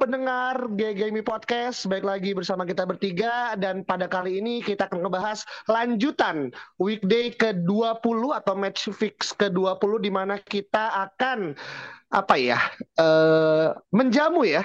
Pendengar GGMI Podcast, baik lagi bersama kita bertiga dan pada kali ini kita akan ngebahas lanjutan weekday ke-20 atau match fix ke-20 di mana kita akan apa ya uh, menjamu ya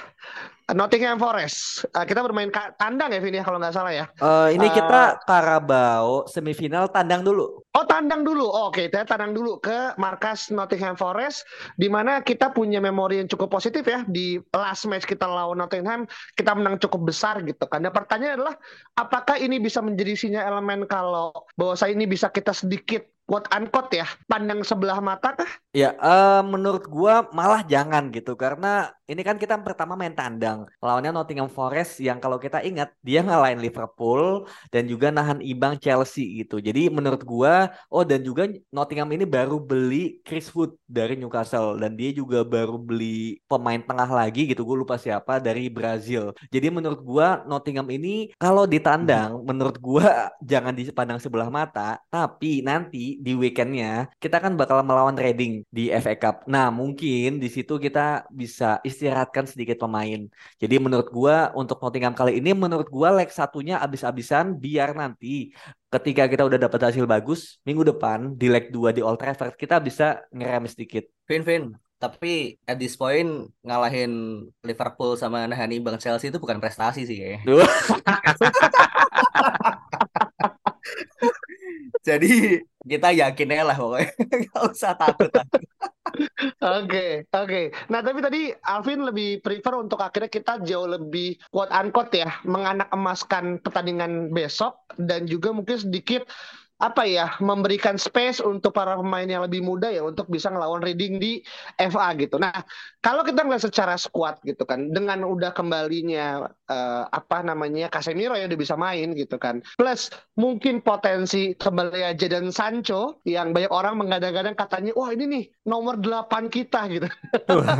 Nottingham Forest. Uh, kita bermain tandang ya Vini ya kalau nggak salah ya. Uh, ini kita uh, Carabao semifinal tandang dulu. Oh tandang dulu. Oh, Oke, okay. kita tandang dulu ke markas Nottingham Forest di mana kita punya memori yang cukup positif ya di last match kita lawan Nottingham kita menang cukup besar gitu kan. Dan pertanyaan adalah apakah ini bisa menjadi sinyal elemen kalau bahwa saya ini bisa kita sedikit quote unquote ya pandang sebelah mata kah? Ya, uh, menurut gua malah jangan gitu karena ini kan kita pertama main tandang lawannya Nottingham Forest yang kalau kita ingat dia ngalahin Liverpool dan juga nahan imbang Chelsea gitu. Jadi menurut gua oh dan juga Nottingham ini baru beli Chris Wood dari Newcastle dan dia juga baru beli pemain tengah lagi gitu. Gue lupa siapa dari Brazil. Jadi menurut gua Nottingham ini kalau ditandang menurut gua jangan dipandang sebelah mata tapi nanti di weekendnya kita kan bakal melawan Reading di FA Cup. Nah mungkin di situ kita bisa istirahatkan sedikit pemain. Jadi menurut gua untuk Nottingham kali ini menurut gua leg satunya abis-abisan biar nanti ketika kita udah dapat hasil bagus minggu depan di leg 2 di Old Trafford kita bisa ngerem sedikit. Vin Vin, tapi at this point ngalahin Liverpool sama Nahani Bang Chelsea itu bukan prestasi sih ya. Jadi kita yakin ya lah pokoknya nggak usah takut. Oke, oke. Nah, tapi tadi Alvin lebih prefer untuk akhirnya kita jauh lebih quote unquote ya, menganak emaskan pertandingan besok dan juga mungkin sedikit apa ya memberikan space untuk para pemain yang lebih muda ya untuk bisa ngelawan Reading di FA gitu. Nah kalau kita ngeliat secara squad gitu kan dengan udah kembalinya uh, apa namanya Casemiro yang udah bisa main gitu kan, plus mungkin potensi kembali aja dan Sancho yang banyak orang menggadang-gadang katanya wah ini nih nomor 8 kita gitu.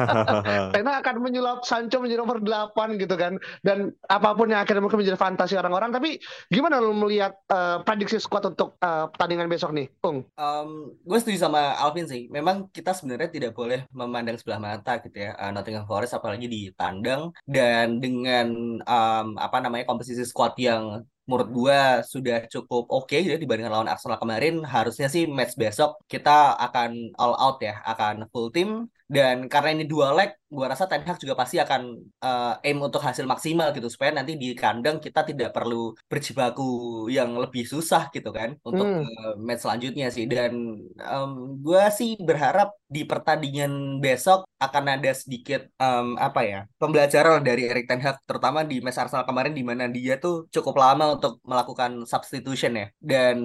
Karena akan menyulap Sancho menjadi nomor 8 gitu kan dan apa pun yang akhirnya mungkin menjadi fantasi orang-orang. Tapi gimana lo melihat uh, prediksi squad untuk uh, pertandingan besok nih, Ung? Um, gue setuju sama Alvin sih. Memang kita sebenarnya tidak boleh memandang sebelah mata gitu ya. Uh, Nottingham Forest apalagi di tandang dan dengan um, apa namanya komposisi squad yang menurut gue sudah cukup oke okay, ya dibandingkan lawan Arsenal kemarin. Harusnya sih match besok kita akan all out ya, akan full team dan karena ini dua leg gue rasa Ten Hag juga pasti akan uh, aim untuk hasil maksimal gitu supaya nanti di kandang kita tidak perlu berjibaku yang lebih susah gitu kan untuk hmm. uh, match selanjutnya sih dan um, gue sih berharap di pertandingan besok akan ada sedikit um, apa ya pembelajaran dari Erik Ten Hag terutama di match Arsenal kemarin di mana dia tuh cukup lama untuk melakukan substitution ya dan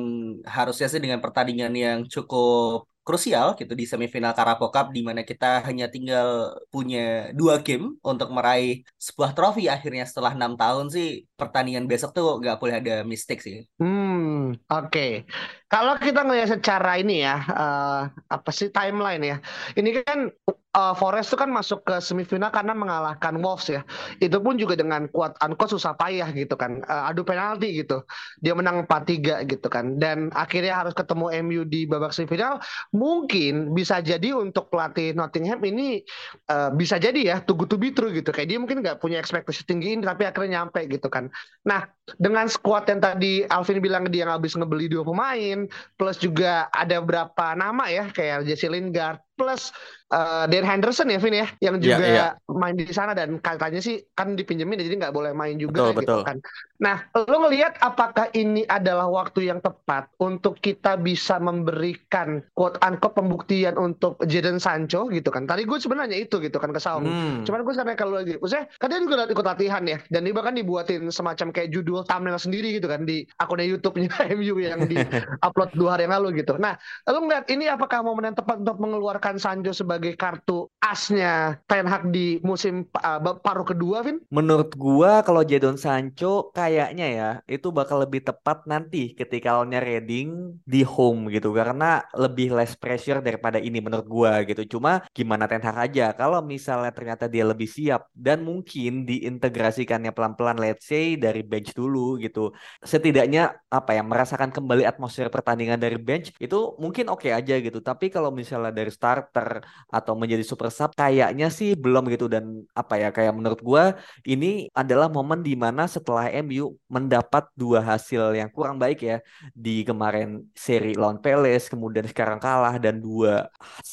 harusnya sih dengan pertandingan yang cukup krusial gitu di semifinal Carabao Cup di mana kita hanya tinggal punya dua game untuk meraih sebuah trofi akhirnya setelah enam tahun sih pertandingan besok tuh nggak boleh ada mistake sih. Hmm, oke. Okay. Kalau kita ngelihat secara ini ya, uh, apa sih timeline ya? Ini kan uh, Forest itu kan masuk ke semifinal karena mengalahkan Wolves ya. Itu pun juga dengan kuat unquote susah payah gitu kan. Uh, adu penalti gitu. Dia menang 4-3 gitu kan. Dan akhirnya harus ketemu MU di babak semifinal. Mungkin bisa jadi untuk pelatih Nottingham ini uh, bisa jadi ya tugu to be true gitu. Kayak dia mungkin nggak punya ekspektasi tinggi ini tapi akhirnya nyampe gitu kan. Nah, dengan squad yang tadi Alvin bilang dia habis ngebeli dua pemain plus juga ada beberapa nama ya kayak Jesse Lingard plus uh, Dan Henderson ya Vin ya yang iya, juga yeah, yeah. main di sana dan katanya sih kan dipinjemin jadi nggak boleh main juga betul, gitu betul. kan. Nah, lo ngelihat apakah ini adalah waktu yang tepat untuk kita bisa memberikan quote unquote pembuktian untuk Jadon Sancho gitu kan. Tadi gue sebenarnya itu gitu kan ke Saung. Hmm. Cuman gue sampai kalau lagi, maksudnya kan dia juga ikut latihan ya dan dia bahkan dibuatin semacam kayak judul thumbnail sendiri gitu kan di akunnya YouTube-nya MU yang di upload dua hari yang lalu gitu. Nah, lo ngeliat ini apakah momen yang tepat untuk mengeluarkan mengandalkan Sancho sebagai kartu asnya Ten Hag di musim uh, paruh kedua, Vin? Menurut gua kalau Jadon Sancho kayaknya ya itu bakal lebih tepat nanti ketika lawannya Reading di home gitu karena lebih less pressure daripada ini menurut gua gitu. Cuma gimana Ten Hag aja kalau misalnya ternyata dia lebih siap dan mungkin diintegrasikannya pelan-pelan let's say dari bench dulu gitu. Setidaknya apa ya merasakan kembali atmosfer pertandingan dari bench itu mungkin oke okay aja gitu. Tapi kalau misalnya dari starter atau menjadi super sub kayaknya sih belum gitu dan apa ya kayak menurut gua ini adalah momen di mana setelah MU mendapat dua hasil yang kurang baik ya di kemarin seri lawan Palace kemudian sekarang kalah dan dua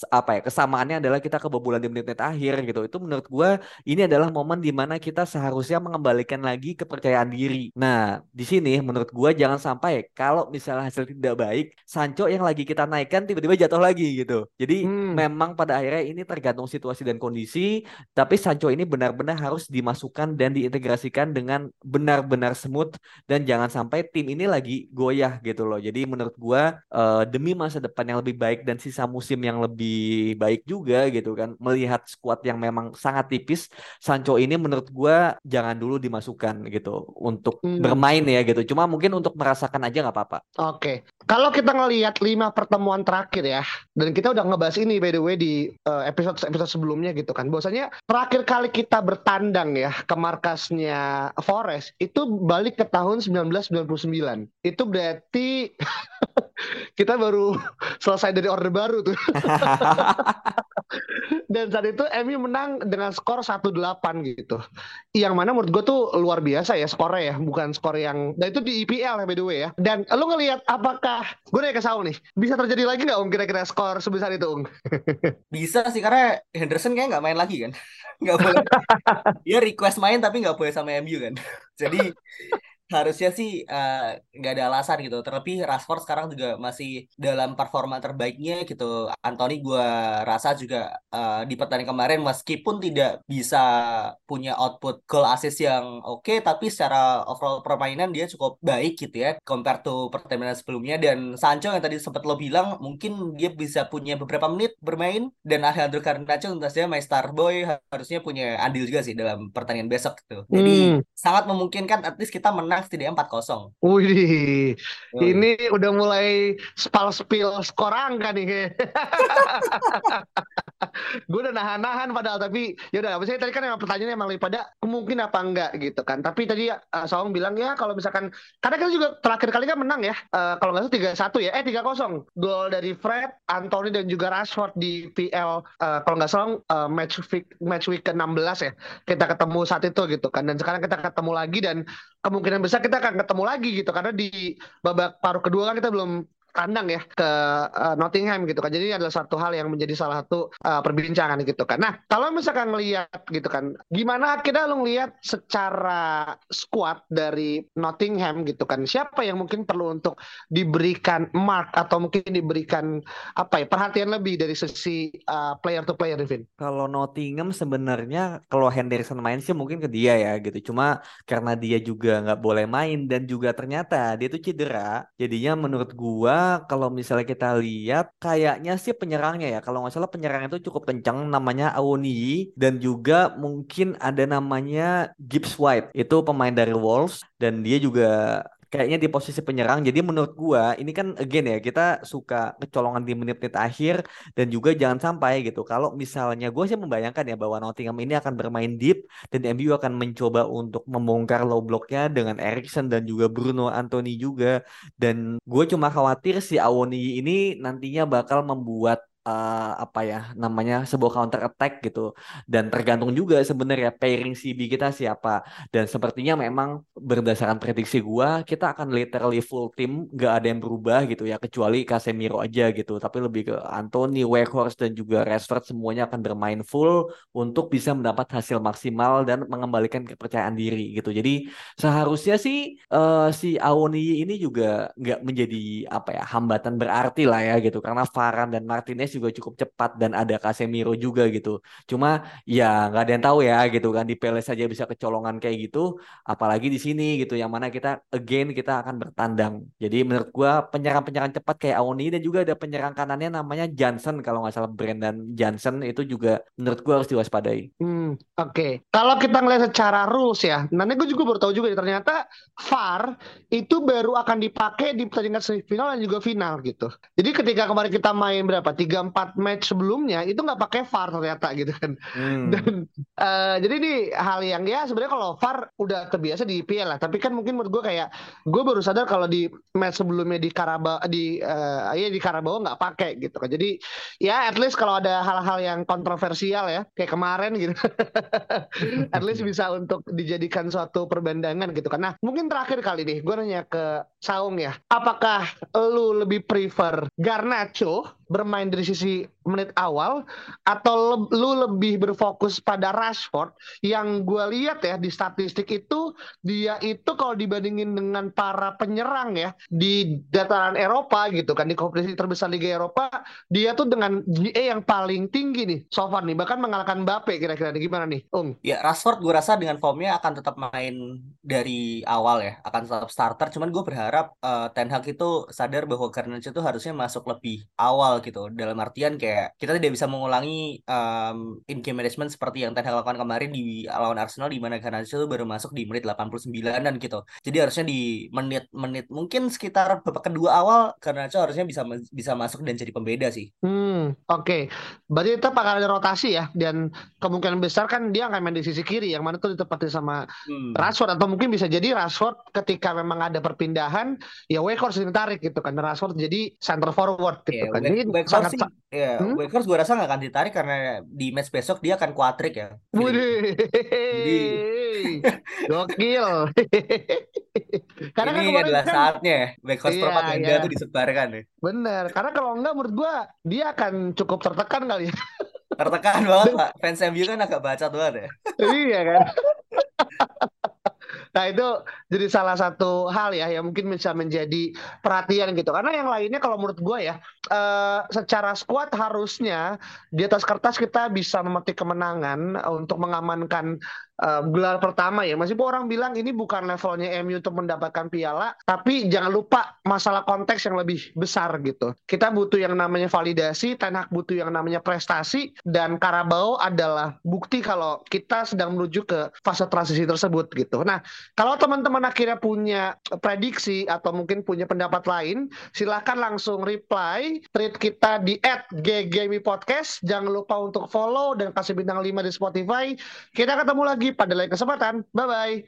apa ya kesamaannya adalah kita kebobolan di menit-menit akhir gitu. Itu menurut gua ini adalah momen di mana kita seharusnya mengembalikan lagi kepercayaan diri. Nah, di sini menurut gua jangan sampai kalau misalnya hasil tidak baik, Sancho yang lagi kita naikkan tiba-tiba jatuh lagi gitu. Jadi hmm. Memang pada akhirnya ini tergantung situasi dan kondisi, tapi Sancho ini benar-benar harus dimasukkan dan diintegrasikan dengan benar-benar smooth dan jangan sampai tim ini lagi goyah gitu loh. Jadi menurut gua uh, demi masa depan yang lebih baik dan sisa musim yang lebih baik juga gitu kan, melihat squad yang memang sangat tipis, Sancho ini menurut gua jangan dulu dimasukkan gitu untuk hmm. bermain ya gitu. Cuma mungkin untuk merasakan aja nggak apa-apa. Oke, okay. Kalau kita ngelihat lima pertemuan terakhir ya, dan kita udah ngebahas ini by the way di uh, episode episode sebelumnya gitu kan. Bahwasanya terakhir kali kita bertandang ya ke markasnya Forest itu balik ke tahun 1999. Itu berarti kita baru selesai dari order baru tuh. Dan saat itu MU menang dengan skor 1-8 gitu. Yang mana menurut gue tuh luar biasa ya skornya ya, bukan skor yang dan itu di IPL ya by the way ya. Dan lu ngelihat apakah gue nanya ke Saul nih, bisa terjadi lagi nggak Ung kira-kira skor sebesar itu Ung? bisa sih karena Henderson kayak nggak main lagi kan. Nggak boleh. Dia request main tapi nggak boleh sama MU kan. Jadi harusnya sih eh, nggak uh, ada alasan gitu. Terlebih Rashford sekarang juga masih dalam performa terbaiknya gitu. Anthony gue rasa juga uh, di pertandingan kemarin meskipun tidak bisa punya output goal assist yang oke, okay, tapi secara overall permainan dia cukup baik gitu ya, compare to pertandingan sebelumnya. Dan Sancho yang tadi sempat lo bilang mungkin dia bisa punya beberapa menit bermain dan Alejandro Garnacho tentunya my star boy harusnya punya andil juga sih dalam pertandingan besok gitu. Jadi hmm. sangat memungkinkan at least kita menang menang setidaknya 4-0. Wih, ini udah mulai spal-spil skor angka nih. gue udah nahan-nahan padahal tapi ya udah saya tadi kan emang pertanyaannya emang lebih pada mungkin apa enggak gitu kan tapi tadi uh, Saung bilang ya kalau misalkan karena kita juga terakhir kali kan menang ya uh, kalau nggak salah tiga satu ya eh tiga kosong gol dari Fred Anthony dan juga Rashford di PL uh, kalau nggak salah uh, match week match week ke 16 ya kita ketemu saat itu gitu kan dan sekarang kita ketemu lagi dan kemungkinan besar kita akan ketemu lagi gitu. Karena di babak paruh kedua kan kita belum tandang ya ke uh, Nottingham gitu kan. Jadi ini adalah satu hal yang menjadi salah satu uh, perbincangan gitu kan. Nah, kalau misalkan ngelihat gitu kan, gimana kita lu ngelihat secara squad dari Nottingham gitu kan. Siapa yang mungkin perlu untuk diberikan mark atau mungkin diberikan apa ya perhatian lebih dari sisi uh, player to player Vin? Kalau Nottingham sebenarnya kalau Henderson main sih mungkin ke dia ya gitu. Cuma karena dia juga nggak boleh main dan juga ternyata dia tuh cedera. Jadinya menurut gua kalau misalnya kita lihat kayaknya sih penyerangnya ya. Kalau nggak salah penyerang itu cukup kencang namanya Awoni dan juga mungkin ada namanya Gibbs White. Itu pemain dari Wolves. Dan dia juga kayaknya di posisi penyerang. Jadi menurut gua ini kan again ya kita suka kecolongan di menit-menit akhir dan juga jangan sampai gitu. Kalau misalnya gue sih membayangkan ya bahwa Nottingham ini akan bermain deep dan MU akan mencoba untuk membongkar low blocknya dengan Erikson dan juga Bruno Anthony juga. Dan gue cuma khawatir si Awoni ini nantinya bakal membuat uh, apa ya namanya sebuah counter attack gitu. Dan tergantung juga sebenarnya pairing CB kita siapa. Dan sepertinya memang berdasarkan prediksi gua kita akan literally full team nggak ada yang berubah gitu ya kecuali Casemiro aja gitu. Tapi lebih ke Anthony, Weghorst dan juga Rashford semuanya akan bermain full untuk bisa mendapat hasil maksimal dan mengembalikan kepercayaan diri gitu. Jadi seharusnya sih uh, si Awoni ini juga nggak menjadi apa ya hambatan berarti lah ya gitu. Karena Varane dan Martinez juga cukup cepat dan ada Casemiro juga gitu. Cuma ya nggak ada yang tahu ya gitu kan di Palace saja bisa kecolongan kayak gitu, apalagi di sini gitu yang mana kita again kita akan bertandang. Jadi menurut gua penyerang-penyerang cepat kayak Aoni dan juga ada penyerang kanannya namanya Johnson kalau nggak salah Brandon Johnson itu juga menurut gua harus diwaspadai. Hmm, oke. Okay. Kalau kita ngelihat secara rules ya, nanti gue juga baru tahu juga ternyata VAR itu baru akan dipakai di pertandingan semifinal dan juga final gitu. Jadi ketika kemarin kita main berapa tiga empat match sebelumnya itu nggak pakai VAR ternyata gitu kan. Hmm. Dan uh, jadi ini hal yang ya sebenarnya kalau VAR udah terbiasa di IPL lah. Tapi kan mungkin menurut gue kayak gue baru sadar kalau di match sebelumnya di Karaba di uh, ya di Karabau nggak pakai gitu kan. Jadi ya at least kalau ada hal-hal yang kontroversial ya kayak kemarin gitu, at least bisa untuk dijadikan suatu perbandingan gitu kan. Nah mungkin terakhir kali nih gue nanya ke Saung ya, apakah lu lebih prefer Garnacho bermain dari sisi menit awal atau le lu lebih berfokus pada Rashford yang gue lihat ya di statistik itu dia itu kalau dibandingin dengan para penyerang ya di dataran Eropa gitu kan di kompetisi terbesar Liga Eropa dia tuh dengan GA yang paling tinggi nih so far nih bahkan mengalahkan Mbappe kira-kira gimana nih Ung? Ya Rashford gue rasa dengan formnya akan tetap main dari awal ya akan tetap starter cuman gue berharap uh, Ten Hag itu sadar bahwa Garnacho itu harusnya masuk lebih awal gitu dalam artian kayak kita tidak bisa mengulangi um, in game management seperti yang Ten Hag lakukan kemarin di lawan Arsenal di mana Garnacho itu baru masuk di menit 89-an gitu jadi harusnya di menit-menit mungkin sekitar babak kedua awal Garnacho harusnya bisa bisa masuk dan jadi pembeda sih hmm oke okay. berarti tetap akan ada rotasi ya dan kemungkinan besar kan dia akan main di sisi kiri yang mana tuh ditempati sama hmm. Rashford atau mungkin bisa jadi Rashford ketika memang ada perpindahan ya Weghorst yang tarik gitu kan Rashford jadi center forward gitu yeah, kan. Ini sangat sih, hmm? Weghorst gue rasa nggak akan ditarik karena di match besok dia akan kuatrik ya. Jadi gokil. karena ini kan adalah kan, saatnya Weghorst iya, propaganda iya. itu disebarkan ya. Bener, karena kalau enggak menurut gue dia akan cukup tertekan kali ya. tertekan banget pak, fans MU kan agak baca banget ya. iya kan. Nah itu jadi salah satu hal ya yang mungkin bisa menjadi perhatian gitu. Karena yang lainnya kalau menurut gue ya, uh, secara squad harusnya di atas kertas kita bisa memetik kemenangan untuk mengamankan uh, gelar pertama ya. Masih orang bilang ini bukan levelnya MU untuk mendapatkan piala, tapi jangan lupa masalah konteks yang lebih besar gitu. Kita butuh yang namanya validasi, Ten butuh yang namanya prestasi, dan Karabau adalah bukti kalau kita sedang menuju ke fase transisi tersebut gitu. Nah, kalau teman-teman akhirnya punya prediksi atau mungkin punya pendapat lain, silahkan langsung reply tweet kita di @ggmi podcast. Jangan lupa untuk follow dan kasih bintang 5 di Spotify. Kita ketemu lagi pada lain kesempatan. Bye-bye.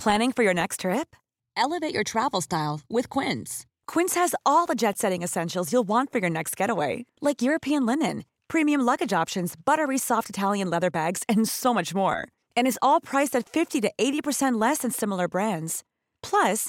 Planning for your next trip? Elevate your travel style with Quince. Quince has all the jet-setting essentials you'll want for your next getaway, like European linen, premium luggage options, buttery soft Italian leather bags, and so much more. And is all priced at 50 to 80% less than similar brands. Plus,